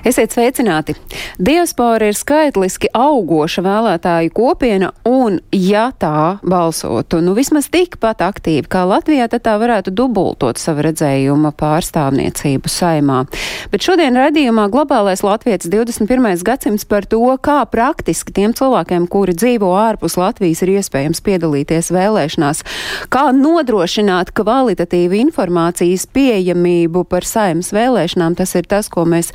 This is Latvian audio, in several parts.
Esiet sveicināti! Diaspora ir skaitliski augoša vēlētāju kopiena, un, ja tā balsotu, nu vismaz tikpat aktīvi kā Latvijā, tad tā varētu dubultot savu redzējuma pārstāvniecību saimā. Bet šodien raidījumā Globālais Latvijas 21. gadsimts par to, kā praktiski tiem cilvēkiem, kuri dzīvo ārpus Latvijas, ir iespējams piedalīties vēlēšanās, kā nodrošināt kvalitatīvu informācijas pieejamību par saimas vēlēšanām. Tas ir tas, ko mēs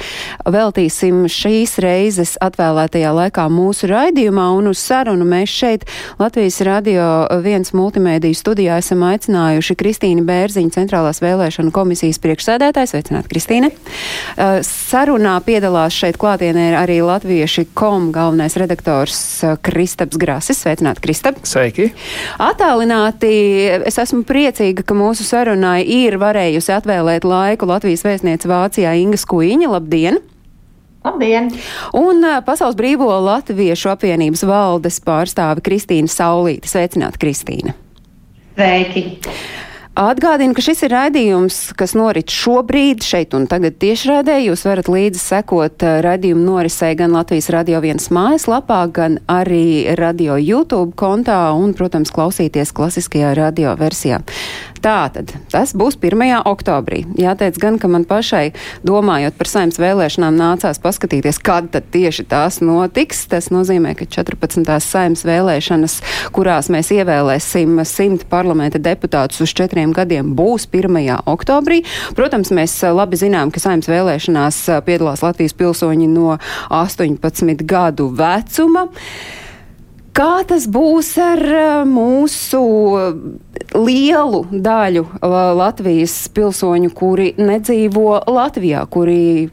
veltīsim šīs reizes atvēlētajā laikā mūsu raidījumā, un uz sarunu mēs šeit Latvijas radio viens multimēdiju studijā esam aicinājuši Kristīnu Bērziņu, centrālās vēlēšana komisijas priekšsēdētājs. Sveicināt, Kristīne! Uh, Sarunā piedalās šeit klātienē arī latvieši kom galvenais redaktors uh, Kristaps Grasis. Sveicināt, Kristap! Sveiki! Attālināti es esmu priecīga, ka mūsu sarunai ir varējusi atvēlēt laiku Latvijas vēstniece Vācijā Inga Skuiņa. Labdien! Labdien! Un Pasaules Brīvo Latviešu apvienības valdes pārstāve Kristīna Saulīte. Sveicināta, Kristīna! Sveiki! Atgādinu, ka šis ir raidījums, kas norit šobrīd šeit un tagad tiešraidē. Jūs varat līdzi sekot raidījumu norisei gan Latvijas radio viens mājaslapā, gan arī radio YouTube kontā un, protams, klausīties klasiskajā radio versijā. Tātad tas būs 1. oktobrī. Jāteic gan, ka man pašai, domājot par saimnes vēlēšanām, nācās paskatīties, kad tad tieši tās notiks. Tas nozīmē, ka 14. saimnes vēlēšanas, kurās mēs ievēlēsim 100 parlamenta deputātus uz četriem gadiem, būs 1. oktobrī. Protams, mēs labi zinām, ka saimnes vēlēšanās piedalās Latvijas pilsoņi no 18 gadu vecuma. Kā tas būs ar mūsu lielu daļu Latvijas pilsoņu, kuri nedzīvo Latvijā, kuri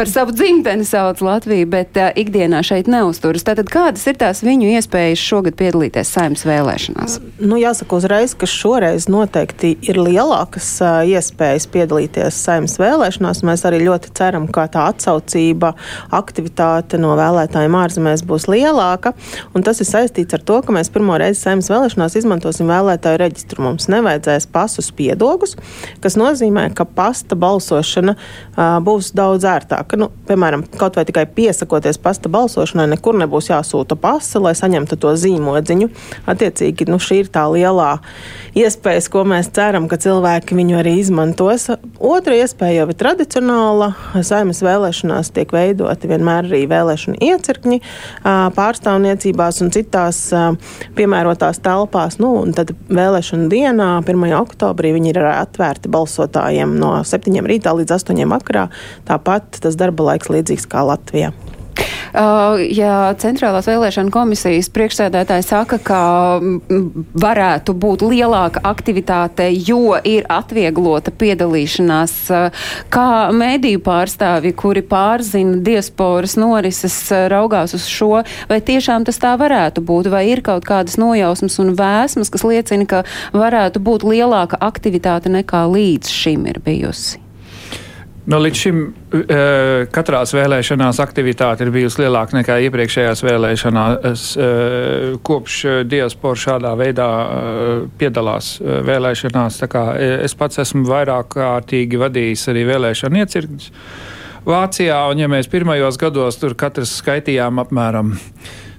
par savu dzimteni sauc Latviju, bet uh, ikdienā šeit neuzturas. Tātad kādas ir tās viņu iespējas šogad piedalīties saimnes vēlēšanās? Nu, jāsaka uzreiz, ka šoreiz noteikti ir lielākas uh, iespējas piedalīties saimnes vēlēšanās. Mēs arī ļoti ceram, ka tā atsaucība, aktivitāte no vēlētājiem ārzemēs būs lielāka. Un tas ir saistīts ar to, ka mēs pirmo reizi saimnes vēlēšanās izmantosim vēlētāju reģistru. Mums nevajadzēs pasus piedogus, kas nozīmē, ka pasta balsošana uh, būs daudz ērtāka ka, nu, piemēram, kaut vai tikai piesakoties pasta balsošanai, nekur nebūs jāsūta pasta, lai saņemtu to zīmodziņu. Attiecīgi, nu, šī ir tā lielā iespēja, ko mēs ceram, ka cilvēki viņu arī izmantos. Otra iespēja jau ir tradicionāla. Saimas vēlēšanās tiek veidoti vienmēr arī vēlēšana iecirkņi pārstāvniecībās un citās piemērotās telpās. Nu, un tad vēlēšana dienā, 1. oktobrī, viņi ir atvērti balsotājiem no 7 rītā līdz 8 vakarā. Tāpat tas darba laiks līdzīgs kā Latvijā. Uh, ja Centrālās vēlēšana komisijas priekšsēdētāji saka, ka varētu būt lielāka aktivitāte, jo ir atvieglota piedalīšanās, uh, kā mēdīju pārstāvi, kuri pārzina diasporas norises, uh, raugās uz šo, vai tiešām tas tā varētu būt, vai ir kaut kādas nojausmas un vēsmas, kas liecina, ka varētu būt lielāka aktivitāte nekā līdz šim ir bijusi? Nu, līdz šim katrās vēlēšanās aktivitāte ir bijusi lielāka nekā iepriekšējās vēlēšanās. Kopš diaspora šādā veidā piedalās vēlēšanās, es pats esmu vairāk kārtīgi vadījis arī vēlēšanu iecirkņus Vācijā, un ja mēs pirmajos gados tur katrs skaitījām apmēram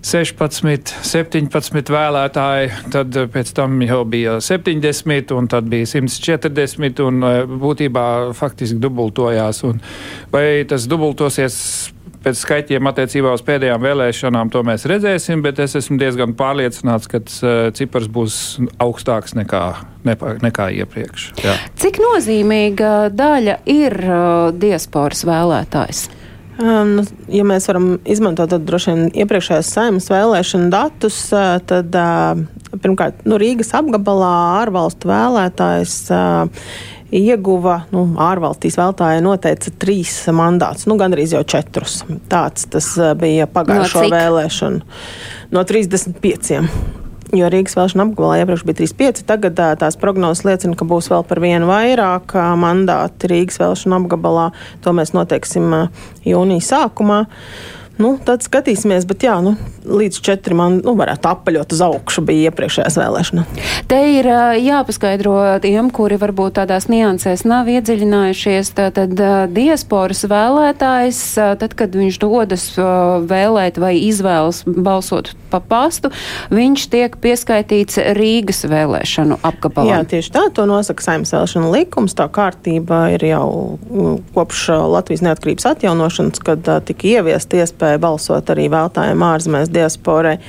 16, 17 vēlētāji, tad pēc tam jau bija 70, un tad bija 140, un būtībā faktiski dubultojās. Un vai tas dubultosies pēc skaitļiem attiecībā uz pēdējām vēlēšanām, to mēs redzēsim, bet es esmu diezgan pārliecināts, ka tas cipars būs augstāks nekā, nekā iepriekš. Jā. Cik nozīmīga daļa ir diasporas vēlētājs? Um, ja mēs varam izmantot droši vien iepriekšējās saimnes vēlēšanu datus, tad uh, pirmkārt nu, Rīgas apgabalā ārvalstu vēlētājs. Uh, ieguva, nu, ārvalstīs vēlētāji noteica trīs mandātus, nu, gandrīz jau četrus. Tāds tas bija pagājušo no vēlēšanu. No 35. Jo Rīgas vēlēšana apgabalā iepriekš bija 3,5. Tagad tās prognozes liecina, ka būs vēl par vienu vairāk mandāti Rīgas vēlēšana apgabalā. To mēs noteiksim jūnija sākumā. Uh, Nu, tad skatīsimies, bet jā, nu, līdz četri man nu, varētu apaļot uz augšu bija iepriekšējās vēlēšanas. Te ir jāpaskaidro tiem, kuri varbūt tādās niansēs nav iedziļinājušies. Tātad diasporas vēlētājs, tad, kad viņš dodas vēlēt vai izvēlas balsot pa pastu, viņš tiek pieskaitīts Rīgas vēlēšanu apgabalā. Jā, tieši tā, to nosaka saimnes vēlēšana likums. Tā kārtība ir jau kopš Latvijas neatkarības atjaunošanas, kad tika ieviest iespēja iespēja balsot arī vēltājiem ārzemēs diasporai.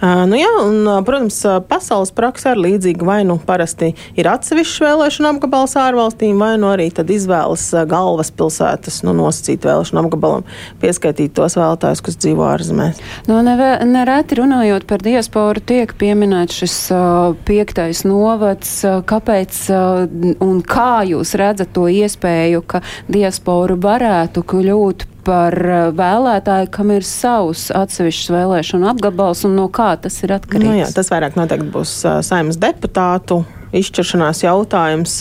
Uh, nu jā, un, protams, pasaules praksa ir līdzīga. Vai nu parasti ir atsevišķs vēlēšana apgabals ārvalstīm, vai nu arī izvēlas galvaspilsētas nu, nosacīt vēlēšanu apgabalam, pieskaitīt tos vēlētājus, kas dzīvo ārzemēs. Nu, nereti runājot par diasporu, tiek pieminēts šis uh, piektais novads. Uh, kāpēc uh, un kā jūs redzat to iespēju, ka diaspora varētu kļūt par eh, vēlētāju, kam ir savs atsevišķs vēlēšanu apgabals un no kā tas ir atkarīgs? Nu, jā, tas vairāk noteikti būs uh, saimnes deputātu izšķiršanās jautājums.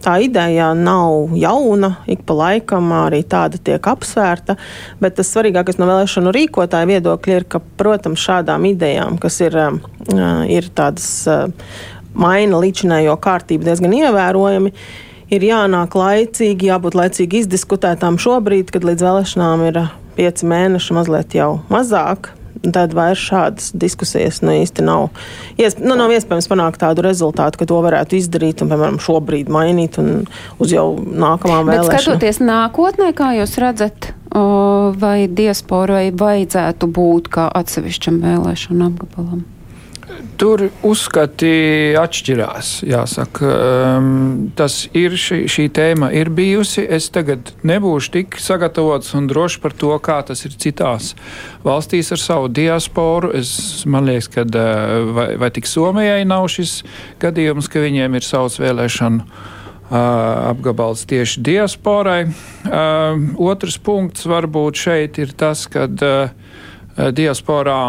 Tā ideja nav jauna, ik pa laikam arī tāda tiek apsvērta, bet tas svarīgākais no vēlēšanu rīkotāja viedokļa ir, ka, protams, šādām idejām, kas ir, ir tādas maina līdzinējo kārtību diezgan ievērojami, ir jānāk laicīgi, jābūt laicīgi izdiskutētām šobrīd, kad līdz vēlēšanām ir pieci mēneši, mazliet jau mazāk. Tad vairs šādas diskusijas nu, īsti nav. Iesp nu, nav iespējams panākt tādu rezultātu, ka to varētu izdarīt un, piemēram, šobrīd mainīt un uz jau nākamām vēlēšanām. Bet skatoties nākotnē, kā jūs redzat, vai diasporai vajadzētu būt kā atsevišķam vēlēšanu apgabalam? Tur uzskati atšķirās. Jāsaka. Um, tas ir šī, šī tēma ir bijusi. Es tagad nebūšu tik sagatavots un drošs par to, kā tas ir citās valstīs ar savu diasporu. Es, man liekas, ka uh, vai, vai tik Somijai nav šis gadījums, ka viņiem ir savs vēlēšanu uh, apgabals tieši diasporai. Uh, otrs punkts varbūt šeit ir tas, ka uh, diasporā.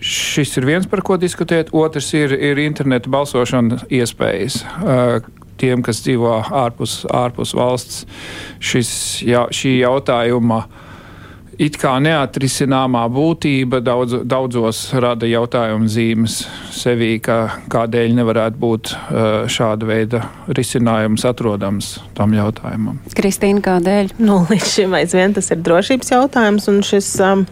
Uh, Šis ir viens, par ko diskutēt. Otrs ir, ir interneta balsošana iespējas. Tiem, kas dzīvo ārpus, ārpus valsts, šis, jā, šī jautājuma it kā neatrisināmā būtība daudz, daudzos rada jautājumu zīmes sevī, ka kādēļ nevarētu būt šāda veida risinājums atrodams tam jautājumam. Kristīna, kādēļ? Nu, līdz šim aizvien tas ir drošības jautājums, un šis um,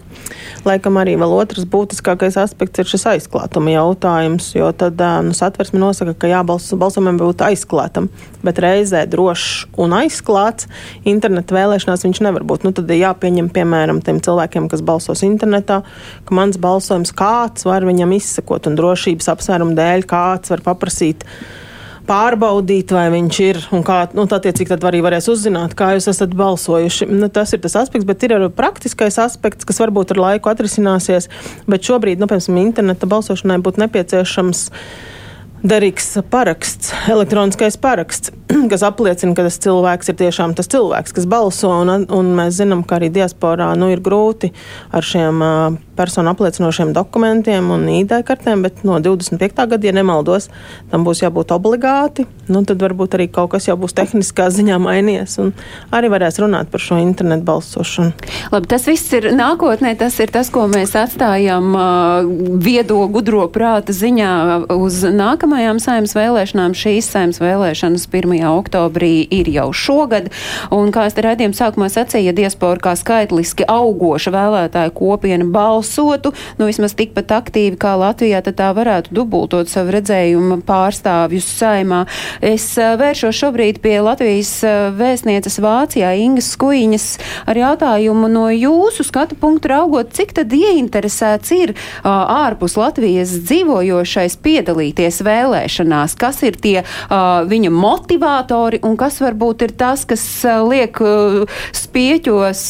Laikam arī vēl otrs būtiskākais aspekts ir šis aizklātuma jautājums, jo tad nu, satversme nosaka, ka jābalsojumam būtu aizklātam, bet reizē drošs un aizklāts interneta vēlēšanās viņš nevar būt. Nu, tad jāpieņem, piemēram, tiem cilvēkiem, kas balsos internetā, ka mans balsojums kāds var viņam izsekot un drošības apsvērumu dēļ kāds var paprasīt pārbaudīt, vai viņš ir kā, nu, attiecīgi tad arī varēs uzzināt, kā jūs esat balsojuši. Nu, tas ir tas aspekts, bet ir arī praktiskais aspekts, kas varbūt ar laiku atrisināsies, bet šobrīd, nu, piemēram, interneta balsošanai būtu nepieciešams derīgs paraksts, elektroniskais paraksts, kas apliecina, ka tas cilvēks ir tiešām tas cilvēks, kas balso. Un, un mēs zinām, ka arī diasporā nu, ir grūti ar šiem personu apliecinošiem dokumentiem un ID kartēm, bet no 25. gada, ja nemaldos, tam būs jābūt obligāti. Nu, tad varbūt arī kaut kas jau būs tehniskā ziņā mainījies un arī varēs runāt par šo internetu balsošanu. Labi, tas viss ir nākotnē, tas ir tas, ko mēs atstājam uh, viedo, gudro prāta ziņā uz nākamajām saimnes vēlēšanām. Šīs saimnes vēlēšanas 1. oktobrī ir jau šogad, un kā es te redzējumu sākumā sacīju, ja diaspora kā skaitliski augoša vēlētāju kopiena balss balsotu, nu vismaz tikpat aktīvi kā Latvijā, tad tā varētu dubultot savu redzējumu pārstāvjus saimā. Es vēršos šobrīd pie Latvijas vēstnieces Vācijā Ingas Skuiņas ar jautājumu no jūsu skatu punktu raugot, cik tad ieinteresēts ir ārpus Latvijas dzīvojošais piedalīties vēlēšanās, kas ir tie viņa motivatori un kas varbūt ir tas, kas liek spieķos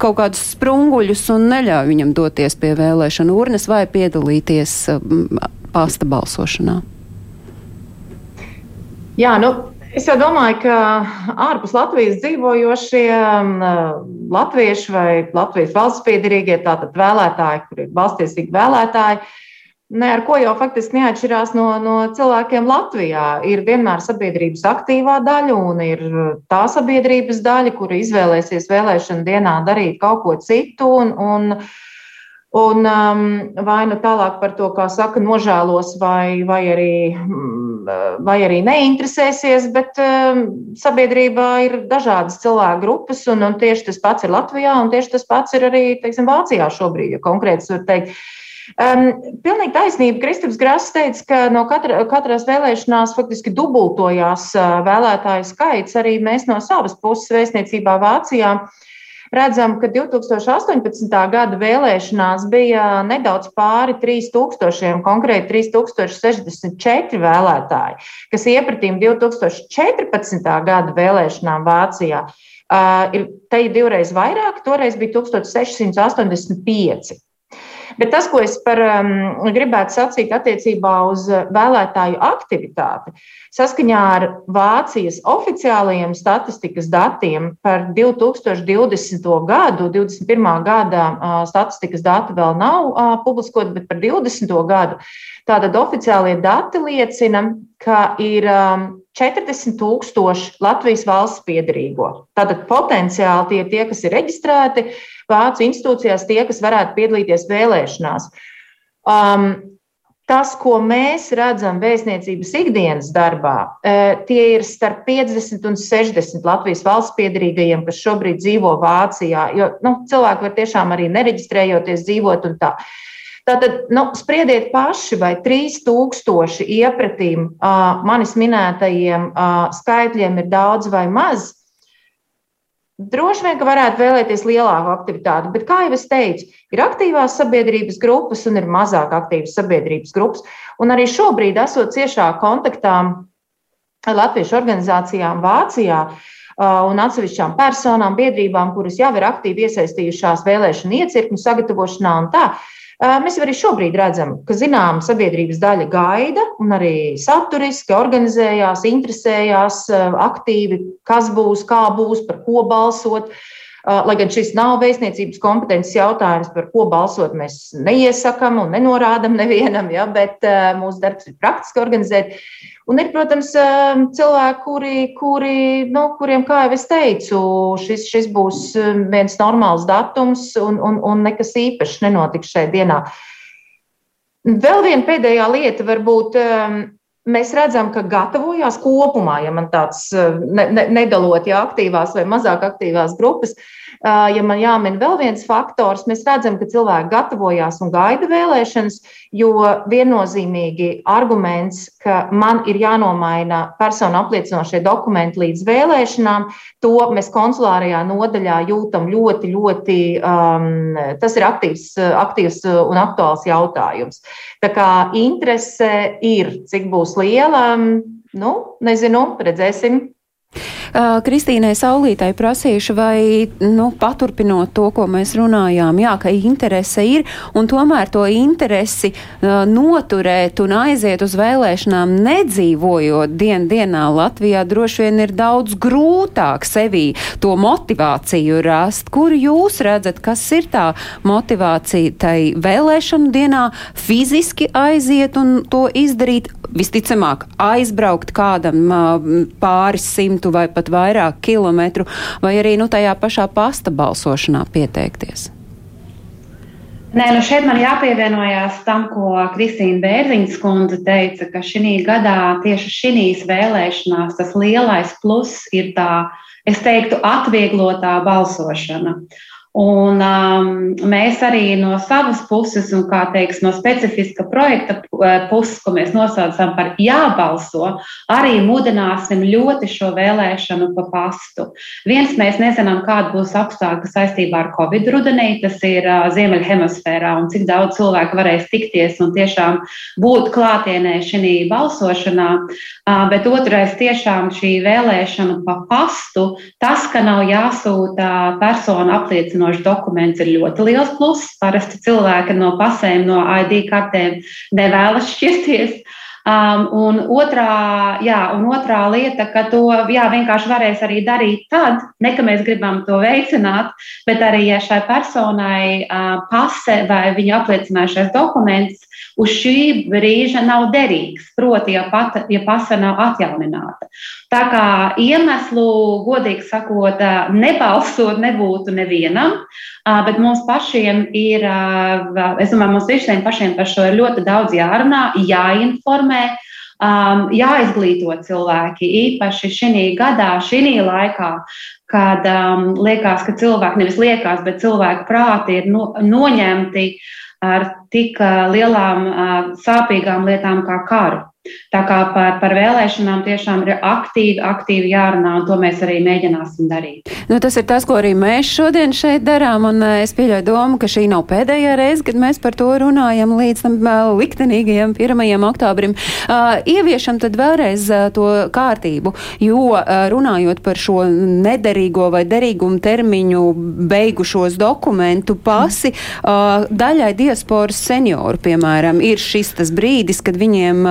kaut kādus sprunguļus un neļauj viņam doties pie vēlēšanu urnas vai piedalīties um, pasta balsošanā? Jā, nu, es jau domāju, ka ārpus Latvijas dzīvojošie um, latvieši vai Latvijas valsts piedarīgie, tātad vēlētāji, kur ir valstiesīgi vēlētāji, ne ar ko jau faktiski neatšķirās no, no cilvēkiem Latvijā. Ir vienmēr sabiedrības aktīvā daļa un ir tā sabiedrības daļa, kura izvēlēsies vēlēšana dienā darīt kaut ko citu. Un, un, Un um, vai nu tālāk par to, kā saka, nožēlos, vai, vai, arī, mm, vai arī neinteresēsies, bet um, sabiedrībā ir dažādas cilvēku grupas, un, un tieši tas pats ir Latvijā, un tieši tas pats ir arī teiksim, Vācijā šobrīd, ja konkrēti var teikt. Um, pilnīgi taisnība. Kristaps Grāss teica, ka no katra, katras vēlēšanās faktiski dubultojās uh, vēlētāju skaits. Arī mēs no savas puses vēstniecībā Vācijā uh, redzam, ka 2018. gada vēlēšanās bija nedaudz pāri 3000, konkrēti 3064 vēlētāji, kas iepratīm 2014. gada vēlēšanām Vācijā. Uh, ir te divreiz vairāk, toreiz bija 1685. Bet tas, ko es par, um, gribētu sacīt attiecībā uz vēlētāju aktivitāti, saskaņā ar Vācijas oficiālajiem statistikas datiem par 2020. gadu, 21. gada uh, statistikas dati vēl nav uh, publiskoti, bet par 20. gadu. Tātad oficiālie dati liecina, ka ir um, 40 tūkstoši Latvijas valsts piedarīgo. Tātad potenciāli tie ir tie, kas ir reģistrēti Vācu institūcijās, tie, kas varētu piedalīties vēlēšanās. Um, Tas, ko mēs redzam vēstniecības ikdienas darbā, uh, tie ir starp 50 un 60 Latvijas valsts piedarīgajiem, kas šobrīd dzīvo Vācijā. Jo nu, cilvēki var tiešām arī nereģistrējoties dzīvot un tā. Tātad, nu, spriediet paši, vai 3000 iepratīm manis minētajiem skaitļiem ir daudz vai maz. Droši vien, ka varētu vēlēties lielāku aktivitāti, bet, kā jau es teicu, ir aktīvās sabiedrības grupas un ir mazāk aktīvas sabiedrības grupas. Un arī šobrīd, esot ciešā kontaktā latviešu organizācijām Vācijā un atsevišķām personām, biedrībām, kuras jau ir aktīvi iesaistījušās vēlēšanu iecirkņu sagatavošanā un tā, Mēs arī šobrīd redzam, ka zināma sabiedrības daļa gaida un arī saturiski organizējās, interesējās aktīvi, kas būs, kā būs, par ko balsot. Lai gan šis nav vēstniecības kompetences jautājums, par ko balsot, mēs neiesakām un nenorādām nevienam, ja, bet mūsu darbs ir praktiski organizēt. Un ir, protams, cilvēki, kuri, kuri, nu, kuriem, kā jau es teicu, šis, šis būs viens normāls datums un, un, un nekas īpašs nenotiks šajā dienā. Vēl viena pēdējā lieta, varbūt mēs redzam, ka gatavojās kopumā, ja man tāds ne, ne, nedalot, ja aktīvās vai mazāk aktīvās grupas, uh, Ja man jāmin vēl viens faktors, mēs redzam, ka cilvēki gatavojās un gaida vēlēšanas, jo viennozīmīgi arguments, ka man ir jānomaina personu apliecinošie dokumenti līdz vēlēšanām, to mēs konsulārajā nodaļā jūtam ļoti, ļoti, um, tas ir aktīvs, aktīvs un aktuāls jautājums. Tā kā interese ir, cik būs liela, nu, nezinu, redzēsim. Kristīnai Saulītai prasīšu, vai nu, paturpinot to, ko mēs runājām, jā, ka interese ir, un tomēr to interesi uh, noturēt un aiziet uz vēlēšanām nedzīvojot dien dienā Latvijā droši vien ir daudz grūtāk sevī to motivāciju rast. Kur jūs redzat, kas ir tā motivācija tai vēlēšanu dienā fiziski aiziet un to izdarīt? Visticamāk, aizbraukt kādam uh, pāris simtu vai pat vairāk kilometru, vai arī nu, tajā pašā pasta balsošanā pieteikties? Nē, nu šeit man jāpievienojas tam, ko Kristīna Bērziņas kundze teica, ka šī gadā tieši šīs vēlēšanās tas lielais pluss ir tā, es teiktu, atvieglotā balsošana. Un, um, mēs arī no savas puses, un teiks, no specifiska projekta uh, puses, ko mēs nosaucam par jābalso, arī mudināsim ļoti šo vēlēšanu pa pastu. Viens, mēs nezinām, kāda būs apstākļa saistībā ar Covid rudenī, tas ir uh, Ziemeļhemisfērā, un cik daudz cilvēku varēs tikties un tiešām būt klātienē šī balsošanā. Uh, bet otrais, tiešām šī vēlēšana pa pastu, tas, ka nav jāsūta persona apliecinājums apstiprinošs dokuments ir ļoti liels pluss. Parasti cilvēki no pasēm, no ID kartēm nevēlas šķirties. Um, un, otrā, jā, un otrā lieta, ka to jā, vienkārši varēs arī darīt tad, ne ka mēs gribam to veicināt, bet arī, ja šai personai uh, pase vai viņa apliecinājušais dokuments uz šī brīža nav derīgs, proti, ja, pat, ja pasa nav atjaunināta. Tā kā iemeslu, godīgi sakot, nebalsot nebūtu nevienam, bet mums pašiem ir, es domāju, mums visiem pašiem par šo ir ļoti daudz jārunā, jāinformē. Um, jāizglīto cilvēki, īpaši šī gadā, šī laikā, kad um, liekas, ka cilvēki nevis liekas, bet cilvēku prāti ir no, noņemti ar tik lielām sāpīgām lietām kā karu. Tā kā par, par vēlēšanām tiešām ir aktīvi, aktīvi jārunā, un to mēs arī mēģināsim darīt. Nu, tas ir tas, ko arī mēs šodien šeit darām, un es pieļauju domu, ka šī nav pēdējā reize, kad mēs par to runājam līdz tam liktenīgajam 1. oktobrim. Uh, ieviešam tad vēlreiz uh, to kārtību, jo uh, runājot par šo nederīgo vai derīgumu termiņu beigušos dokumentu pasi, daļai diasporas senioru, piemēram, ir šis tas brīdis, kad viņiem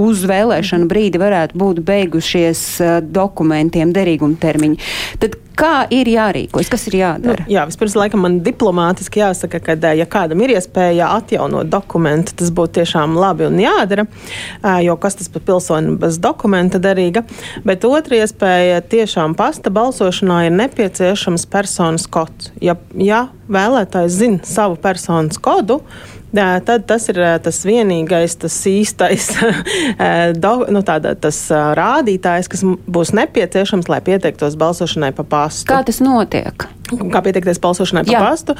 uz vēlēšanu brīdi varētu būt beigušies dokumentiem derīguma termiņi. Tad Kā ir jārīkojas, kas ir jādara? Nu, jā, vispirms, laikam, man diplomātiski jāsaka, ka, ja kādam ir iespēja atjaunot dokumentu, tas būtu tiešām labi un jādara, jo kas tas par pilsoni bez dokumenta derīga. Bet otra iespēja tiešām pasta balsošanā ir nepieciešams personas kods. Ja, ja vēlētājs zina savu personas kodu, tad tas ir tas vienīgais, tas īstais do, nu, tāda, tas rādītājs, kas būs nepieciešams, lai pieteiktos balsošanai pa pastu. Kā tas notiek? Kā pieteikties balsošanai pa Jā. pastu?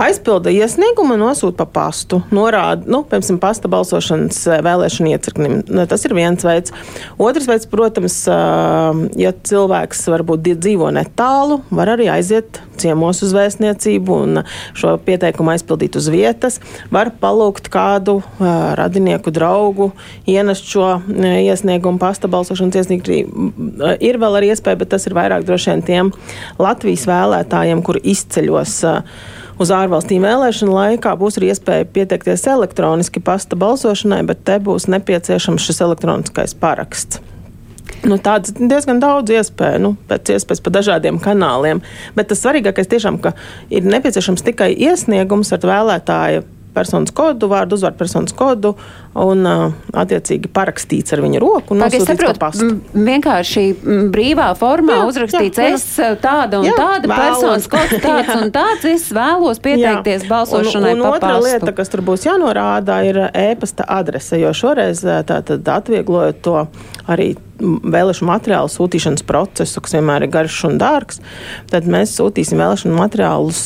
Aizpilda iesniegumu, nosūta pa pastu, norāda, nu, piemēram, pasta balsošanas vēlēšanu iecirknim. Nu, tas ir viens veids. Otrs veids, protams, ja cilvēks varbūt dzīvo netālu, var arī aiziet ciemos uz vēstniecību un šo pieteikumu aizpildīt uz vietas. Var palūgt kādu radinieku draugu, ienest šo iesniegumu pasta balsošanas iesniegumā. Ir vēl arī iespēja, bet tas ir vairāk droši vien tiem Latvijas vēlētājiem, kur izceļos. Uh, uz ārvalstīm vēlēšanu laikā būs arī iespēja pieteikties elektroniski pasta balsošanai, bet te būs nepieciešams šis elektroniskais paraksts. Nu, tāds diezgan daudz iespēju, nu, pēc iespējas pa dažādiem kanāliem. Bet tas svarīgākais tiešām, ka ir nepieciešams tikai iesniegums ar vēlētāju personas kodu, vārdu, uzvārdu personas kodu un attiecīgi parakstīts ar viņa roku. Pag, es saprotu, vienkārši brīvā formā jā, uzrakstīts, jā, es tāda un jā, tāda personas kods tāds un tāds, es vēlos pieteikties jā. balsošanai. Un, un otra pastu. lieta, kas tur būs jānorāda, ir ēpasta adrese, jo šoreiz tātad atvieglojot to arī vēlēšanu materiālu sūtīšanas procesu, kas vienmēr ir garš un dārgs, tad mēs sūtīsim vēlēšanu materiālus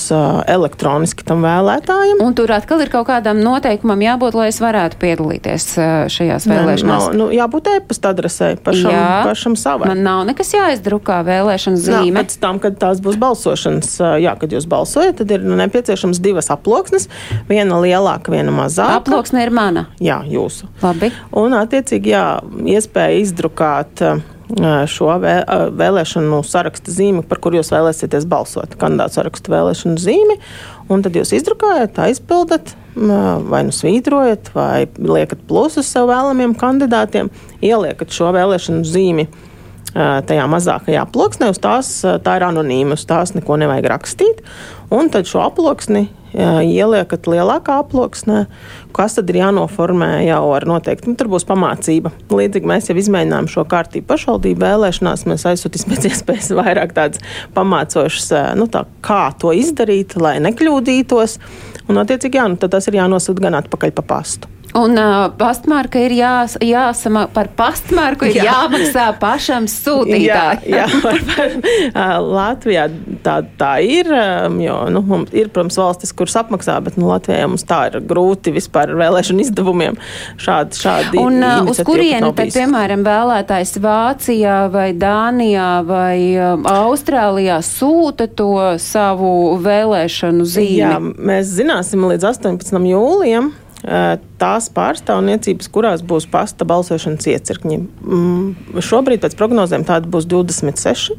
elektroniski tam vēlētājam. Un tur atkal ir kaut kādam noteikumam jābūt, lai es varētu piedalīties uh, šajās vēlēšanās. Nav, nu, jābūt e-pasta adresē pašam, Jā, pašam savam. Man nav nekas jāizdrukā vēlēšana zīme. Jā, pēc tam, kad tās būs balsošanas, jā, kad jūs balsojat, tad ir nepieciešams divas aploksnes, viena lielāka, viena mazāka. Aploksne ir mana. Jā, jūsu. Labi. Un, attiecīgi, jā, iespēja izdrukāt šo vēlēšanu sarakstu zīmi, par kuru jūs vēlēsieties balsot. Kandidātu sarakstu vēlēšanu zīmi, un tad jūs izdrukājat, aizpildat, vai nu svītrojat, vai liekat plusus sev vēlamiem kandidātiem, ieliekat šo vēlēšanu zīmi tajā mazākajā aploksnē, uz tās tā ir anonīma, uz tās neko nevajag rakstīt. Un tad šo aploksni ieliekat lielākā aploksnē, kas tad ir jānoformē jau ar noteikti. Nu, tur būs pamācība. Līdzīgi mēs jau izmēģinājām šo kārtību pašvaldību vēlēšanās. Mēs aizsūtīsim pēc iespējas vairāk tādas pamācošas, nu, tā, kā to izdarīt, lai nekļūdītos. Un, attiecīgi, jā, nu, tas ir jānosūta gan atpakaļ pa pastu. Un uh, pastmarka ir jās, jāsama, par pastmarku ir jā. jāmaksā pašam sūtītājam. jā, jā par, par, uh, Latvijā tā, tā ir, um, jo nu, ir, protams, valstis, kuras apmaksā, bet nu, Latvijā mums tā ir grūti vispār vēlēšanu izdevumiem šādi, šādi Un uh, uz kurieni tad, piemēram, vēlētājs Vācijā vai Dānijā vai uh, Austrālijā sūta to savu vēlēšanu zīmi? Jā, mēs zināsim līdz 18. jūlijam tās pārstāvniecības, kurās būs pasta balsošanas iecirkņi. Mm, šobrīd pēc prognozēm tādi būs 26.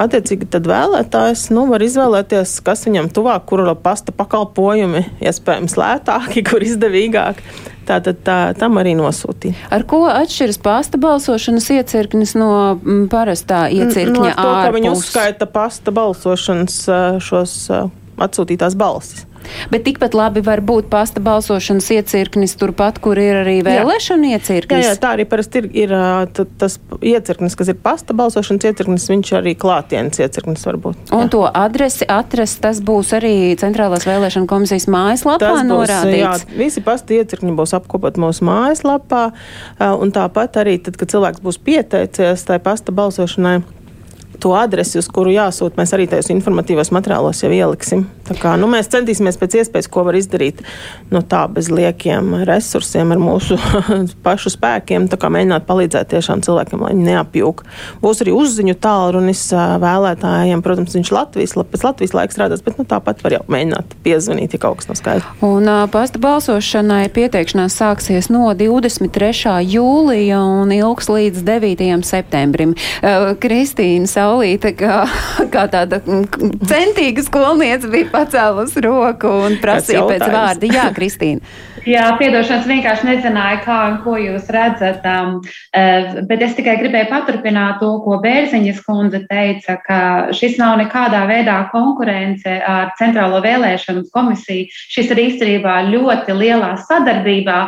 Attiecīgi tad vēlētājs nu, var izvēlēties, kas viņam tuvāk, kur pasta pakalpojumi iespējams lētāki, kur izdevīgāk. tātad tā, tam arī nosūtīja. Ar ko atšķiras pasta balsošanas iecirknis no mm, parastā iecirkņa no to, ka viņi ārpus? uzskaita pasta balsošanas uh, šos uh, atsūtītās balsis. Bet tikpat labi var būt pasta balsošanas iecirknis turpat, kur ir arī vēlēšana Jā, iecirknis. jā, tā arī parasti ir. ir t- tas iecirknis, kas ir pasta balsošanas iecirknis, viņš arī klātienes iecirknis var būt. Un Jā. to adresi atrast, tas būs arī Centrālās vēlēšana komisijas mājaslapā būs, jā, norādīts. visi pasta iecirkņi būs apkopot mūsu mājaslapā, un tāpat arī tad, kad cilvēks būs pieteicies tai pasta balsošanai. To adresi, uz kuru jāsūta, mēs arī tajos informatīvos materiālos jau ieliksim. Tā Kā, nu, mēs centīsimies pēc iespējas, ko var izdarīt no tā bez liekiem resursiem, ar mūsu pašu spēkiem. Mēģināt palīdzēt tiešām cilvēkiem, lai viņi neapjūg. Būs arī uzziņu tālrunis vēlētājiem. Protams, viņš Latvijas, pēc Latvijas laika strādās, bet nu, tāpat var jau mēģināt piezvanīt, ja kaut kas nav skaidrs. Un pasta balsošanai pieteikšanās sāksies no 23. jūlija un ilgs līdz 9. septembrim. Kristīna Saulīte, kā, kā tāda mm, centīga skolniece, bija pacēlus roku un prasīja pēc vārda. Jā, Kristīna. Jā, piedošanas vienkārši nezināju, kā un ko jūs redzat. Um, uh, bet es tikai gribēju paturpināt to, ko Bērziņas kundze teica, ka šis nav nekādā veidā konkurence ar Centrālo vēlēšanu komisiju. Šis ir īstenībā ļoti lielā sadarbībā.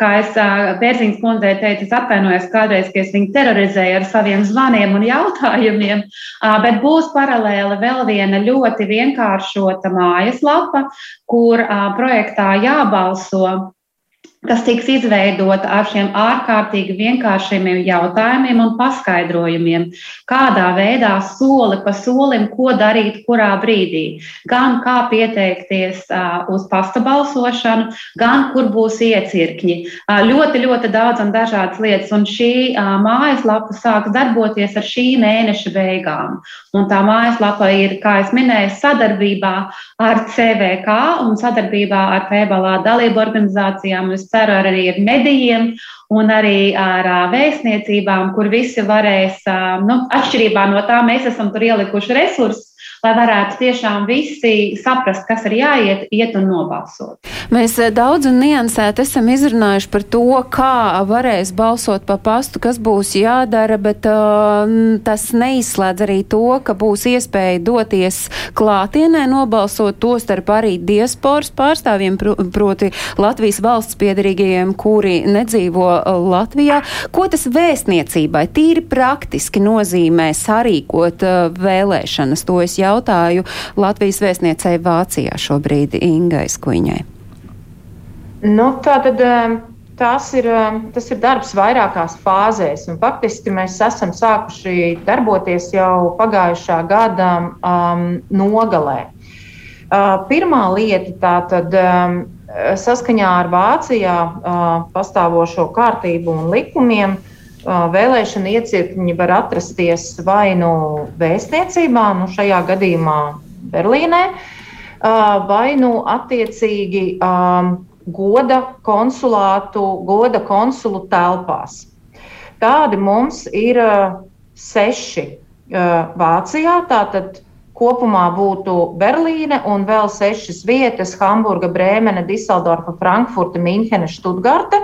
Kā es uh, Bērziņas kundzei teicu, es atvainojos kādreiz, ka es viņu terorizēju ar saviem zvaniem un jautājumiem, bet būs paralēli vēl viena ļoti vienkāršota mājaslapa, kur projektā jābalso kas tiks izveidota ar šiem ārkārtīgi vienkāršiem jautājumiem un paskaidrojumiem, kādā veidā soli pa solim, ko darīt, kurā brīdī. Gan kā pieteikties uz pasta balsošanu, gan kur būs iecirkņi. Ļoti, ļoti daudz un dažādas lietas, un šī mājaslapa sāks darboties ar šī mēneša beigām. Un tā mājaslapa ir, kā es minēju, sadarbībā ar CVK un sadarbībā ar PBLā dalību organizācijām. Es ceru arī ar medijiem un arī ar vēstniecībām, kur visi varēs, nu, atšķirībā no tā, mēs esam tur ielikuši resursus, lai varētu tiešām visi saprast, kas ir jāiet, iet un nobalsot. Mēs eh, daudz un niansēt esam izrunājuši par to, kā varēs balsot pa pastu, kas būs jādara, bet uh, tas neizslēdz arī to, ka būs iespēja doties klātienē nobalsot to starp arī diasporas pārstāvjiem, pro, proti Latvijas valsts piedarīgajiem, kuri nedzīvo uh, Latvijā. Ko tas vēstniecībai tīri praktiski nozīmē sarīkot uh, vēlēšanas? To es jautāju Latvijas vēstniecei Vācijā šobrīd Ingai Skuiņai. Nu, tā tad tas ir, tas ir darbs vairākās fāzēs. Un faktiski mēs esam sākuši darboties jau pagājušā gada um, nogalē. Uh, pirmā lieta tātad um, saskaņā ar Vācijā uh, pastāvošo kārtību un likumiem. Uh, Vēlēšana iecirkņi var atrasties vai nu vēstniecībā, nu šajā gadījumā Berlīnē, vai nu attiecīgi goda konsulātu, goda konsulu telpās. Tādi mums ir seši Vācijā. Tātad kopumā būtu Berlīne un vēl sešas vietas - Hamburga, Brēmene, Diseldorfa, Frankfurta, Minhene, Študgarte.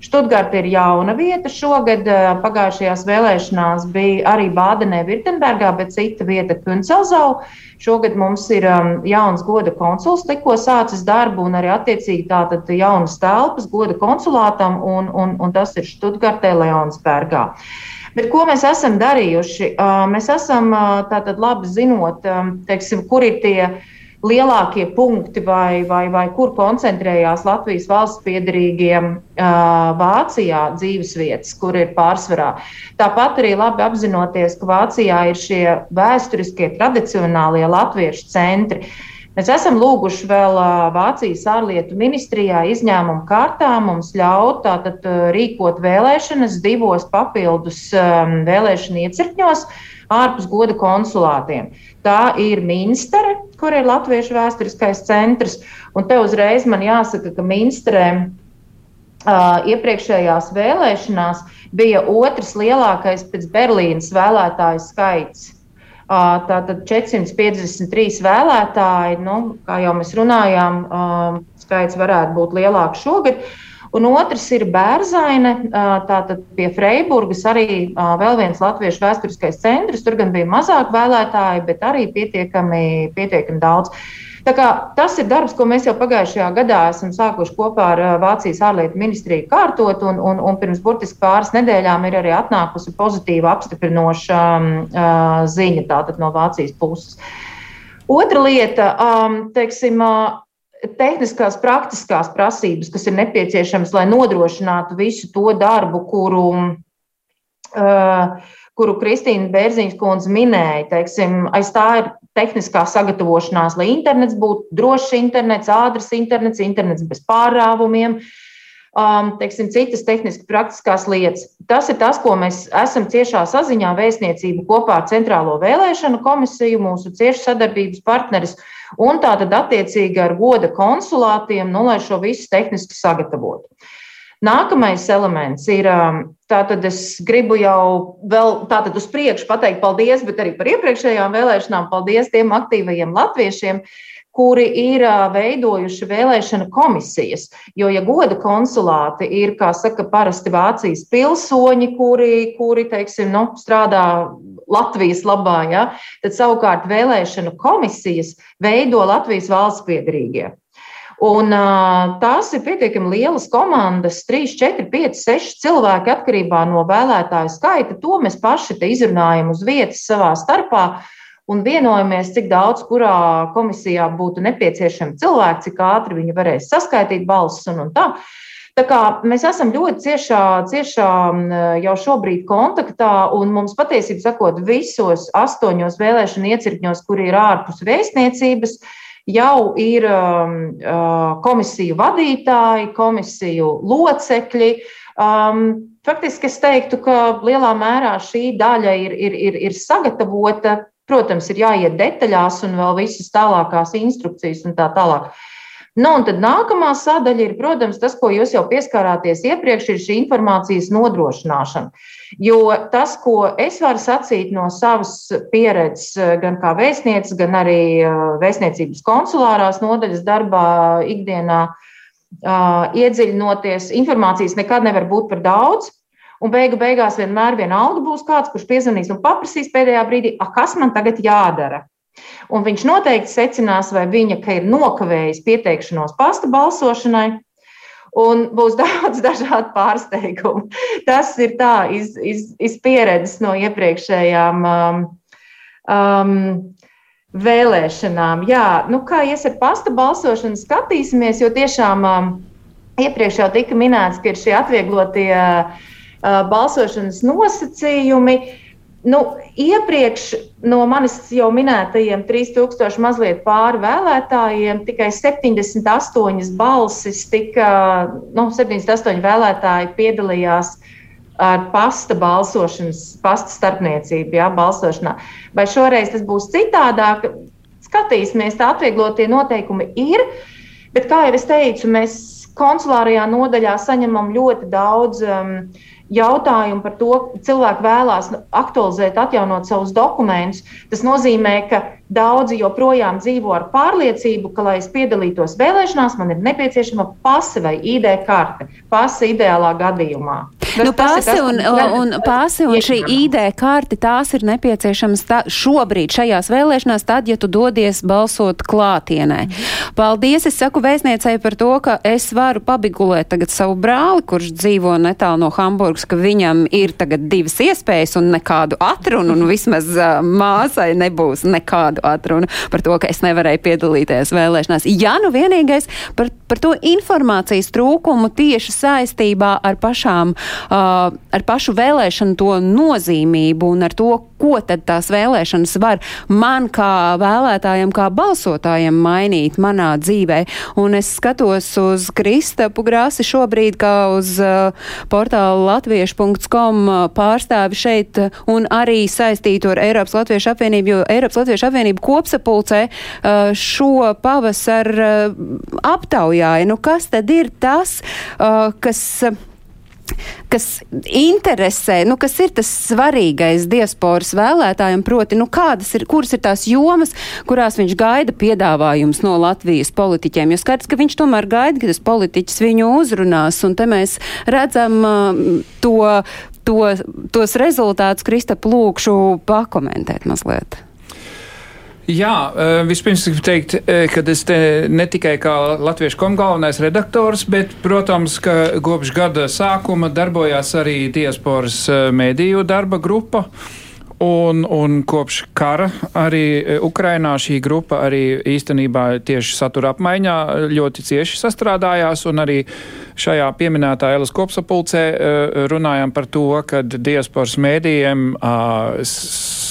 Študgarte ir jauna vieta. Šogad uh, pagājušajās vēlēšanās bija arī Bādenē, Virtenbergā, bet cita vieta - Kuncelzau. Šogad mums ir um, jauns goda konsuls, tikko sācis darbu, un arī attiecīgi tātad jaunas telpas goda konsulātam, un, un, un tas ir Študgartē, Leonsbergā. Bet ko mēs esam darījuši? Uh, Mēs esam uh, tātad labi zinot, um, teiksim, kur ir tie lielākie punkti vai, vai, vai kur koncentrējās Latvijas valsts piedarīgie uh, Vācijā dzīvesvietas, kur ir pārsvarā. Tāpat arī labi apzinoties, ka Vācijā ir šie vēsturiskie, tradicionālie latviešu centri. Mēs esam lūguši vēl uh, Vācijas ārlietu ministrijā izņēmumu kārtā mums ļaut tātad, uh, rīkot vēlēšanas divos papildus vēlēšanu iecirkņos ārpus goda konsulātiem. Tā ir Minstere, kur ir Latviešu vēsturiskais centrs. Un te uzreiz man jāsaka, ka Minsterē uh, iepriekšējās vēlēšanās bija otrs lielākais pēc Berlīnas vēlētāju skaits. Uh, tātad 453 vēlētāji, nu, kā jau mēs runājām, uh, skaits varētu būt lielāks šogad. Un otrs ir Bērzaine, tātad pie Freiburgas arī vēl viens latviešu vēsturiskais centrs. Tur gan bija mazāk vēlētāji, bet arī pietiekami, pietiekami daudz. Tas ir darbs, ko mēs jau pagājušajā gadā esam sākuši kopā ar Vācijas ārlietu ministriju kārtot, un, un, un pirms burtiski pāris nedēļām ir arī atnākusi pozitīva apstiprinoša uh, ziņa no Vācijas puses. Otra lieta, um, teiksim, uh, tehniskās, praktiskās prasības, kas ir nepieciešamas, lai nodrošinātu visu to darbu, kuru, uh, kuru Kristīna Bērziņš kundze minēja. Teiksim, aiz tā ir tehniskā sagatavošanās, lai internets būtu drošs internets, ātrs internets, internets bez pārāvumiem. Um, teiksim, citas tehniski praktiskās lietas. Tas ir tas, ko mēs esam ciešā saziņā vēstniecību kopā ar Centrālo vēlēšanu komisiju, mūsu cieši sadarbības partneris. Uh, un tātad attiecīgi ar goda konsulātiem, nu, lai šo visu tehniski sagatavotu. Nākamais elements ir, um, tātad es gribu jau vēl tātad uz priekšu pateikt paldies, bet arī par iepriekšējām vēlēšanām paldies tiem aktīvajiem latviešiem, kuri ir uh, veidojuši vēlēšana komisijas. Jo, ja goda konsulāti ir, kā saka, parasti Vācijas pilsoņi, kuri, kuri teiksim, nu, strādā Latvijas labā, ja, tad savukārt vēlēšanu komisijas veido Latvijas valsts piedrīgie. Un, tās ir pietiekami lielas komandas, 3, 4, 5, 6 cilvēki atkarībā no vēlētāju skaita. To mēs paši izrunājam uz vietas savā starpā un vienojamies, cik daudz kurā komisijā būtu nepieciešami cilvēki, cik ātri viņi varēs saskaitīt balsis un, un tā. Uh, Tā kā mēs esam ļoti ciešā, ciešā jau šobrīd kontaktā, un mums patiesībā sakot, visos astoņos vēlēšanu iecirkņos, kur ir ārpus vēstniecības, jau ir um, komisiju vadītāji, komisiju locekļi. Um, faktiski es teiktu, ka lielā mērā šī daļa ir, ir, ir, ir sagatavota. Protams, ir jāiet detaļās un vēl visas tālākās instrukcijas un tā tālāk. Nu, un tad nākamā sadaļa ir, protams, tas, ko jūs jau pieskārāties iepriekš, ir šī informācijas nodrošināšana. Jo tas, ko es varu sacīt no savas pieredzes, gan kā vēstnieces, gan arī vēstniecības konsulārās nodaļas darbā ikdienā, iedziļinoties, informācijas nekad nevar būt par daudz. Un beigu beigās vienmēr vienalga būs kāds, kurš piezvanīs un paprasīs pēdējā brīdī, kas man tagad jādara. Un viņš noteikti secinās, vai viņa ir nokavējis pieteikšanos pasta balsošanai, un būs daudz dažādu pārsteigumu. Tas ir tā iz, iz, iz pieredzes no iepriekšējām um, um, vēlēšanām. Jā, nu kā ies ar pasta balsošanu, skatīsimies, jo tiešām um, iepriekš jau tika minēts, ka ir šie atvieglotie uh, balsošanas nosacījumi. Uh, Nu, iepriekš no manis jau minētajiem 3000 mazliet pāri vēlētājiem tikai 78 balsis, tika, nu, 78 vēlētāji piedalījās ar pasta balsošanas, pasta starpniecību, jā, balsošanā. Vai šoreiz tas būs citādāk? Skatīsimies, tā atvieglotie noteikumi ir, bet, kā jau es teicu, mēs konsulārajā nodaļā saņemam ļoti daudz um, jautājumu par to, ka cilvēki vēlās aktualizēt, atjaunot savus dokumentus. Tas nozīmē, ka daudzi joprojām dzīvo ar pārliecību, ka, lai es piedalītos vēlēšanās, man ir nepieciešama pase vai ID karte. Pase ideālā gadījumā. Nu, pasi un, un, pasi un šī ID karti, tās ir nepieciešamas tā, šobrīd šajās vēlēšanās, tad, ja tu dodies balsot klātienē. Paldies, es saku vēstniecei par to, ka es varu pabigulēt tagad savu brāli, kurš dzīvo netālu no Hamburgas, ka viņam ir tagad divas iespējas un nekādu atrunu, un vismaz uh, māsai nebūs nekādu atrunu par to, ka es nevarēju piedalīties vēlēšanās. Ja nu vienīgais par, par to informācijas trūkumu tieši saistībā ar pašām uh, ar pašu vēlēšanu to nozīmību un ar to, ko tad tās vēlēšanas var man kā vēlētājiem, kā balsotājiem mainīt manā dzīvē. Un es skatos uz Kristapu Grāsi šobrīd kā uz uh, portālu latviešu.com pārstāvi šeit un arī saistītu ar Eiropas Latviešu apvienību, jo Eiropas Latviešu apvienība kopsapulcē uh, šo pavasaru uh, aptaujāja. Nu, kas tad ir tas, uh, kas kas interesē, nu, kas ir tas svarīgais diasporas vēlētājiem, proti, nu, kādas ir, kuras ir tās jomas, kurās viņš gaida piedāvājums no Latvijas politiķiem, jo skaidrs, ka viņš tomēr gaida, ka tas politiķis viņu uzrunās, un te mēs redzam uh, to, to, tos rezultātus, Kristap, lūkšu pakomentēt mazliet. Jā, eh, vispirms gribu teikt, eh, ka es te ne tikai kā latviešu kom galvenais redaktors, bet, protams, ka kopš gada sākuma darbojās arī diasporas eh, mēdīju darba grupa. Un, un kopš kara arī Ukrainā šī grupa arī īstenībā tieši satura apmaiņā ļoti cieši sastrādājās, un arī šajā pieminētā Elas kopsapulcē runājām par to, ka diasporas mēdījiem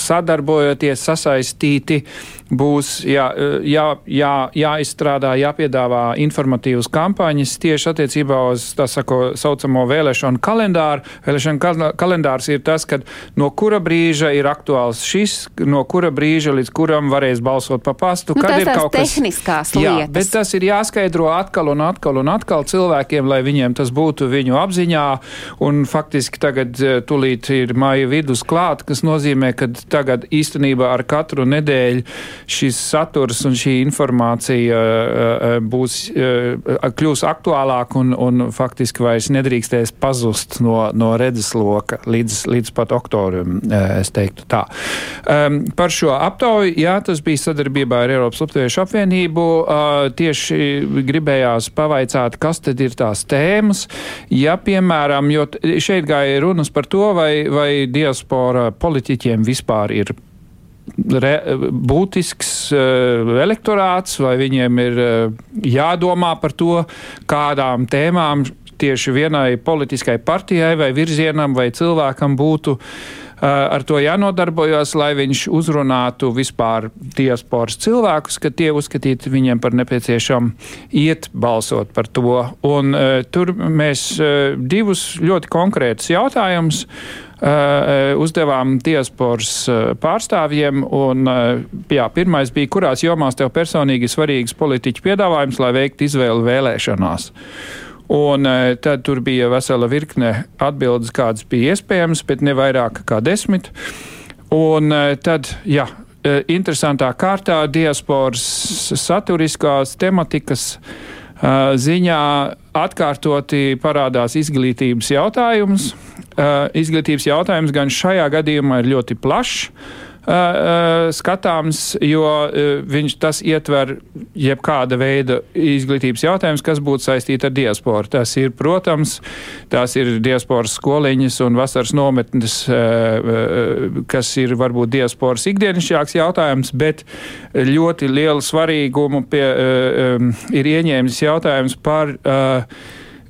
sadarbojoties, sasaistīti, būs jā, jā, jā, jāizstrādā, jāpiedāvā informatīvas kampaņas tieši attiecībā uz tā sako, saucamo vēlēšanu kalendāru. Vēlēšanu kalendārs ir tas, kad no kura brīža ir aktuāls šis, no kura brīža līdz kuram varēs balsot pa pastu. Nu, kad ir kaut kas tehniskās jā, lietas. Bet tas ir jāskaidro atkal un atkal un atkal cilvēkiem, lai viņiem tas būtu viņu apziņā. Un faktiski tagad eh, tulīt ir maija vidus klāt, kas nozīmē, ka tagad īstenībā ar katru nedēļu šis saturs un šī informācija uh, būs, uh, kļūs aktuālāk un, un faktiski vairs nedrīkstēs pazust no, no redzesloka līdz, līdz pat oktobrim, uh, es teiktu tā. Um, par šo aptauju, jā, tas bija sadarbībā ar Eiropas Latviešu apvienību. Uh, tieši gribējās pavaicāt, kas tad ir tās tēmas. Ja, piemēram, jo šeit gāja runas par to, vai, vai diaspora politiķiem vispār ir re, būtisks uh, elektorāts, vai viņiem ir uh, jādomā par to, kādām tēmām tieši vienai politiskai partijai vai virzienam vai cilvēkam būtu uh, ar to jānodarbojas, lai viņš uzrunātu vispār diasporas cilvēkus, ka tie uzskatītu viņiem par nepieciešamu iet balsot par to. Un tur mēs divus ļoti konkrētus jautājumus uzdevām diasporas uh, pārstāvjiem. Un, uh, jā, pirmais bija, kurās jomās tev personīgi svarīgs politiķu piedāvājums, lai veiktu izvēli vēlēšanās. Un tad tur bija vesela virkne atbildes, kādas bija iespējamas, bet ne vairāk kā desmit. Un tad, jā, interesantā kārtā diasporas saturiskās tematikas ziņā atkārtoti parādās izglītības jautājums. Izglītības jautājums gan šajā gadījumā ir ļoti plašs. Uh, uh, skatāms, jo uh, viņš tas ietver jebkāda veida izglītības jautājums, kas būtu saistīta ar diasporu. Tas ir, protams, tās ir diasporas skoliņas un vasaras nometnes, kas ir varbūt diasporas ikdienišķāks jautājums, bet ļoti lielu svarīgumu pie, ir ieņēmis jautājums par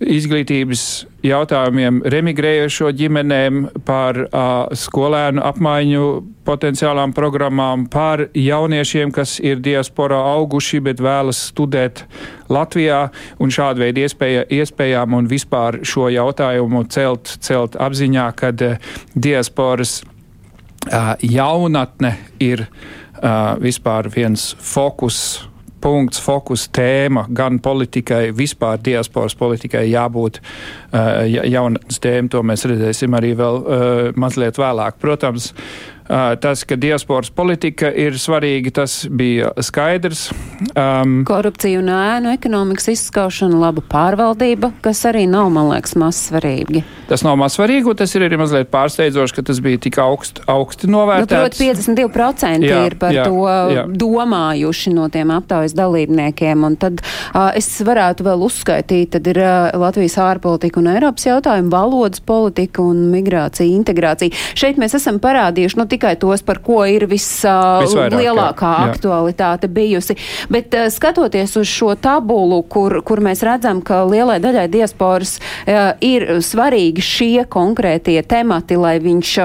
izglītības jautājumiem remigrējušo ģimenēm, par uh, skolēnu apmaiņu potenciālām programmām, par jauniešiem, kas ir diasporā auguši, bet vēlas studēt Latvijā, un šādu veidu iespēja, iespējām un vispār šo jautājumu celt, celt apziņā, kad uh, diasporas uh, jaunatne ir uh, vispār viens fokus punkts, fokus, tēma gan politikai, vispār diasporas politikai jābūt uh, jaunatnes tēma. To mēs redzēsim arī vēl uh, mazliet vēlāk. Protams, uh, Tas, ka diasporas politika ir svarīga, tas bija skaidrs. Um, Korupcija un ēnu ekonomikas izskaušana, laba pārvaldība, kas arī nav, man liekas, maz svarīgi. Tas nav maz svarīgi, un tas ir arī mazliet pārsteidzoši, ka tas bija tik augst, augsti novērtēts. Nu, proti, 52% jā, ir par jā, to jā. domājuši no tiem aptaujas dalībniekiem, un tad uh, es varētu vēl uzskaitīt, tad ir uh, Latvijas ārpolitika un Eiropas jautājumi, valodas politika un migrācija, integrācija. Šeit mēs esam parādījuši, nu, tikai tos, par ko ir vislielākā uh, aktualitāte bijusi. Bet uh, skatoties uz šo tabulu, kur, kur mēs redzam, ka lielai daļai diasporas uh, ir svarīgi šie konkrētie temati, lai viņš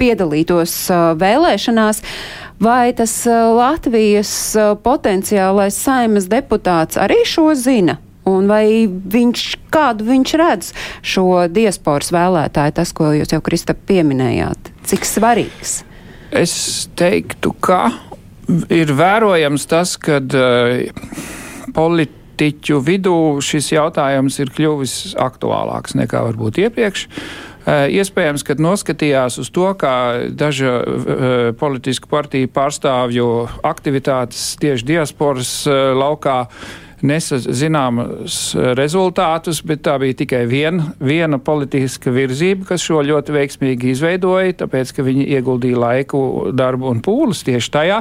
piedalītos vēlēšanās. Vai tas Latvijas potenciālais saimas deputāts arī šo zina? Un vai viņš, kādu viņš redz šo diasporas vēlētāju, tas, ko jūs jau, Krista, pieminējāt, cik svarīgs? Es teiktu, ka ir vērojams tas, ka uh, eh, politiķu vidū šis jautājums ir kļuvis aktuālāks nekā varbūt iepriekš. Iespējams, ka noskatījās uz to, kā dažu politisku partiju pārstāvju aktivitātes tieši diasporas laukā nesa zināmus rezultātus, bet tā bija tikai vien, viena politiska virzība, kas šo ļoti veiksmīgi izveidoja, tāpēc, ka viņi ieguldīja laiku, darbu un pūles tieši tajā.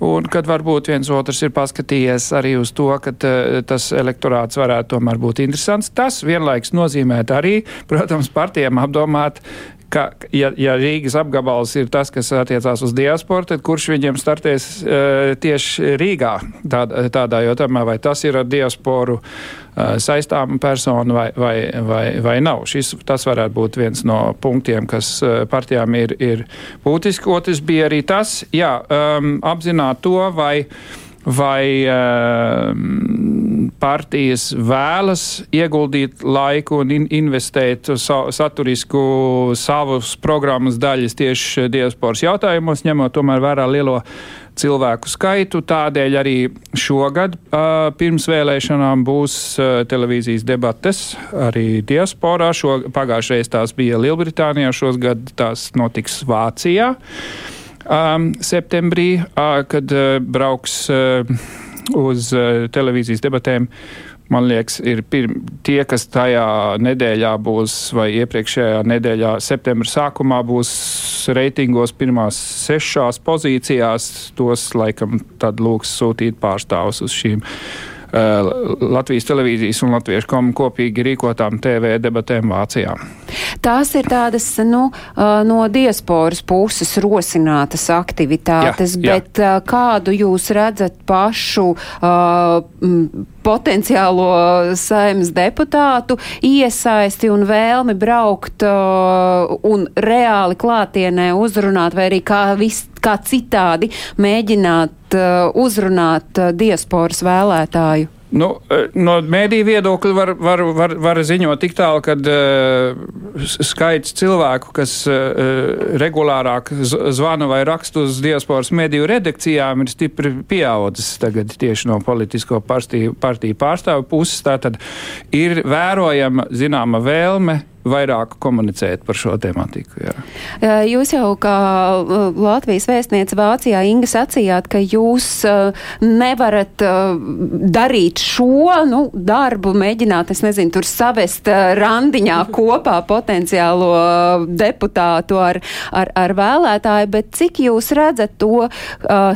Un kad varbūt viens otrs ir paskatījies arī uz to, ka tas elektorāts varētu tomēr būt interesants, tas vienlaiks nozīmē arī, protams, partijām apdomāt, ka, ja, ja Rīgas apgabals ir tas, kas attiecās uz diasporu, tad kurš viņiem startēs uh, tieši Rīgā tādā, tādā jautājumā, vai tas ir ar diasporu uh, saistāma persona vai, vai, vai, vai nav. Šis, tas varētu būt viens no punktiem, kas uh, partijām ir, ir būtiski. Otrs bija arī tas, jā, um, apzināt to, vai vai uh, partijas vēlas ieguldīt laiku un in investēt sa saturisku savus programmas daļas tieši diasporas jautājumos, ņemot tomēr vērā lielo cilvēku skaitu. Tādēļ arī šogad uh, pirms vēlēšanām būs uh, televīzijas debates arī diasporā. Šo, pagājušreiz tās bija Lielbritānijā, šogad tās notiks Vācijā um, septembrī, uh, kad uh, brauks uh, uz uh, televīzijas debatēm. Man liekas, ir pirm, tie, kas tajā nedēļā būs, vai iepriekšējā nedēļā, septembra sākumā būs reitingos pirmās sešās pozīcijās, tos laikam tad lūgs sūtīt pārstāvus uz šīm Eh, Latvijas televīzijas un Latviešu komu kopīgi rīkotām TV debatēm Vācijā. Tās ir tādas nu, eh, no diasporas puses rosinātas aktivitātes, jā, jā. bet eh, kādu jūs redzat pašu uh, potenciālo saimnes deputātu iesaisti un vēlmi braukt uh, un reāli klātienē uzrunāt vai arī kā, vis, kā citādi mēģināt uh, uzrunāt uh, diasporas vēlētāju? Nu, uh, no mēdīņa viedokļa var, var, var, var ziņot tik tālu, ka uh, skaits cilvēku, kas uh, regulārāk zvana vai raksta uz diasporas mediju redakcijām, ir stipri pieaudzis tagad tieši no politisko partiju, partiju pārstāvu puses. Tātad ir vērojama zināma vēlme vairāk komunicēt par šo tematiku. Jā. Jūs jau kā Latvijas vēstniece Vācijā, Inga, sacījāt, ka jūs nevarat darīt šo nu, darbu, mēģināt, es nezinu, tur savest randiņā kopā potenciālo deputātu ar, ar, ar vēlētāju, bet cik jūs redzat to uh,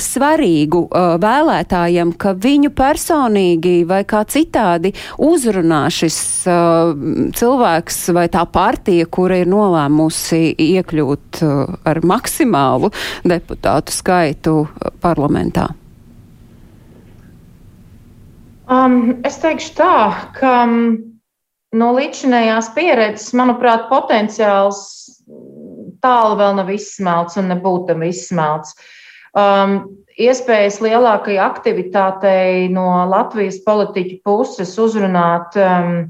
svarīgu uh, vēlētājiem, ka viņu personīgi vai kā citādi uzrunā šis uh, cilvēks vai tā partija, kura ir nolēmusi iekļūt uh, ar maksimālu deputātu skaitu uh, parlamentā? Um, es teikšu tā, ka um, no līdzinējās pieredzes, manuprāt, potenciāls tālu vēl nav izsmelts un nebūtu izsmelts. Um, iespējas lielākai aktivitātei no Latvijas politiķu puses uzrunāt um,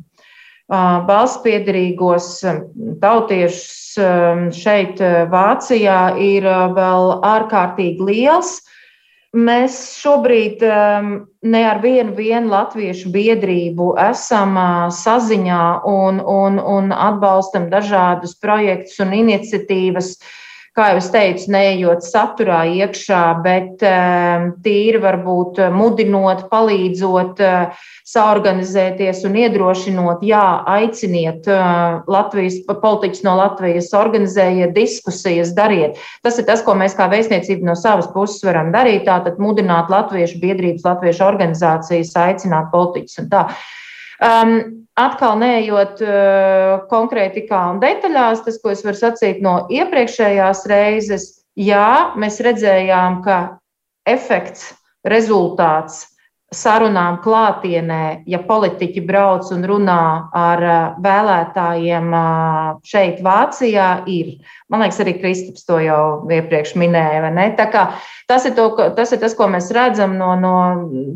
valsts piedarīgos tautiešus šeit, Vācijā, ir vēl ārkārtīgi liels. Mēs šobrīd ne ar vienu, vienu latviešu biedrību esam saziņā un, un, un atbalstam dažādus projektus un iniciatīvas, uh, kā jau es teicu, neejot saturā iekšā, bet ehm, tīri varbūt mudinot, palīdzot, eh, saorganizēties un iedrošinot, jā, aiciniet eh, Latvijas politiķus no Latvijas, organizējiet diskusijas, dariet. Tas ir tas, ko mēs kā vēstniecība no savas puses varam darīt, tātad mudināt latviešu biedrības, latviešu organizācijas, aicināt politiķus un tā. Um, atkal neejot uh, konkrētikā un detaļās, tas, ko es varu sacīt no iepriekšējās reizes, jā, mēs redzējām, ka efekts, rezultāts sarunām klātienē, ja politiķi brauc un runā ar vēlētājiem šeit, Vācijā, ir. Man liekas, arī Kristaps to jau iepriekš minēja. Tas ir, to, tas ir tas, ko mēs redzam no, no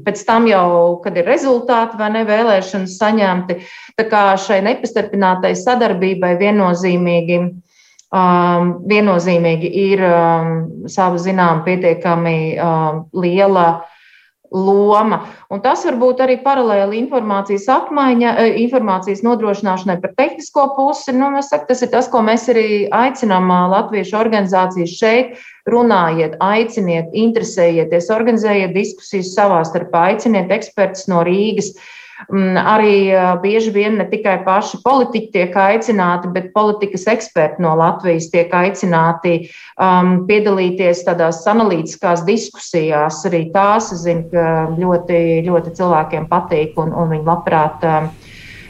pēc tam jau, kad ir rezultāti vai ne vēlēšanas saņemti. Tā kā šai nepastarpinātai sadarbībai viennozīmīgi. Um, viennozīmīgi ir um, sava zinām pietiekami um, liela loma. Un tas var būt arī paralēli informācijas apmaiņa, eh, informācijas nodrošināšanai par tehnisko pusi. Nu, saku, tas ir tas, ko mēs arī aicinām latviešu organizācijas šeit. Runājiet, aiciniet, interesējieties, organizējiet diskusijas savā starpā, aiciniet ekspertus no Rīgas. Uh, Arī bieži vien ne tikai paši politiķi tiek aicināti, bet politikas eksperti no Latvijas tiek aicināti um, piedalīties tādās analītiskās diskusijās. Arī tās, es zinu, ka ļoti, ļoti cilvēkiem patīk un, un viņi labprāt. Um,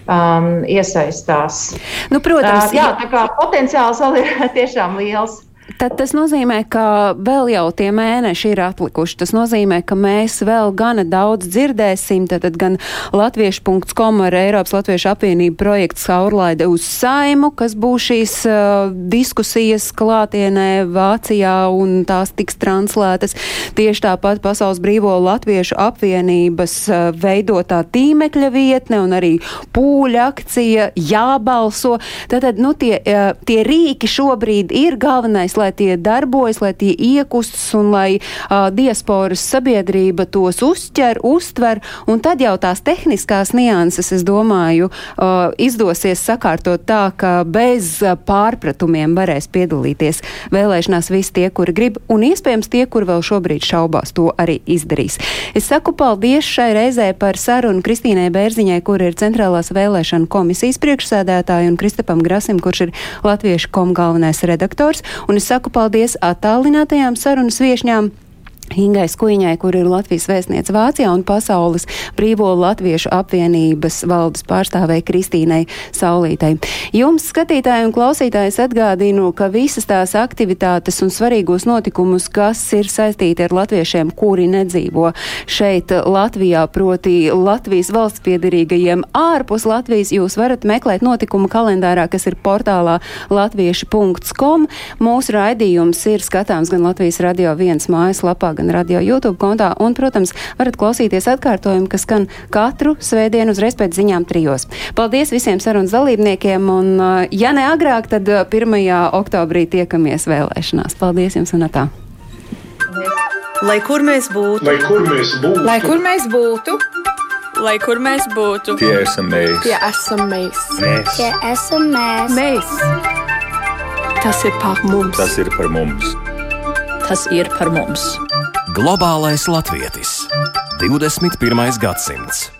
um, iesaistās. Nu, protams, uh, jā, tā kā potenciāls vēl ir tiešām liels. Tad tas nozīmē, ka vēl jau tie mēneši ir atlikuši. Tas nozīmē, ka mēs vēl gana daudz dzirdēsim. Tad, gan latviešu.com ar Eiropas Latviešu apvienību projekts Saurlaide uz saimu, kas būs šīs uh, diskusijas klātienē Vācijā un tās tiks translētas. Tieši tāpat Pasaules brīvo latviešu apvienības uh, veidotā tīmekļa vietne un arī pūļa akcija jābalso. Tātad, nu, tie, uh, tie rīki šobrīd ir galvenais lai tie darbojas, lai tie iekustas un lai uh, diasporas sabiedrība tos uzķer, uztver, un tad jau tās tehniskās nianses, es domāju, uh, izdosies sakārtot tā, ka bez pārpratumiem varēs piedalīties vēlēšanās visi tie, kuri grib, un iespējams tie, kuri vēl šobrīd šaubās, to arī izdarīs. Es saku paldies šai reizē par sarunu Kristīnai Bērziņai, kur ir Centrālās vēlēšana komisijas priekšsēdētāja, un Kristapam Grasim, kurš ir Latviešu kom galvenais redaktors. Un es saku paldies attālinātajām sarunas viešņām. Ingai Skuiņai, kur ir Latvijas vēstniece Vācijā un Pasaules brīvo latviešu apvienības valdes pārstāvēja Kristīnai Saulītai. Jums, skatītāji un klausītājs, atgādinu, ka visas tās aktivitātes un svarīgos notikumus, kas ir saistīti ar latviešiem, kuri nedzīvo šeit Latvijā, proti Latvijas valsts piedarīgajiem ārpus Latvijas, jūs varat meklēt notikumu kalendārā, kas ir portālā latvieši.com. Mūsu raidījums ir skatāms gan Latvijas radio viens mājaslapā, gan radio YouTube kontā. Un, protams, varat klausīties atkārtojumu, kas skan katru svētdienu uzreiz pēc ziņām trijos. Paldies visiem sarunas dalībniekiem, un, ja ne agrāk, tad 1. Uh, oktobrī tiekamies vēlēšanās. Paldies jums un tā! Lai kur mēs būtu, lai kur mēs būtu, lai kur mēs būtu, lai kur mēs būtu, tie esam mēs, tie esam mēs, mēs. tie esam mēs. mēs. Tas ir par mums. Tas ir par mums. Tas ir par mums. Globālais latvietis 21. gadsimts.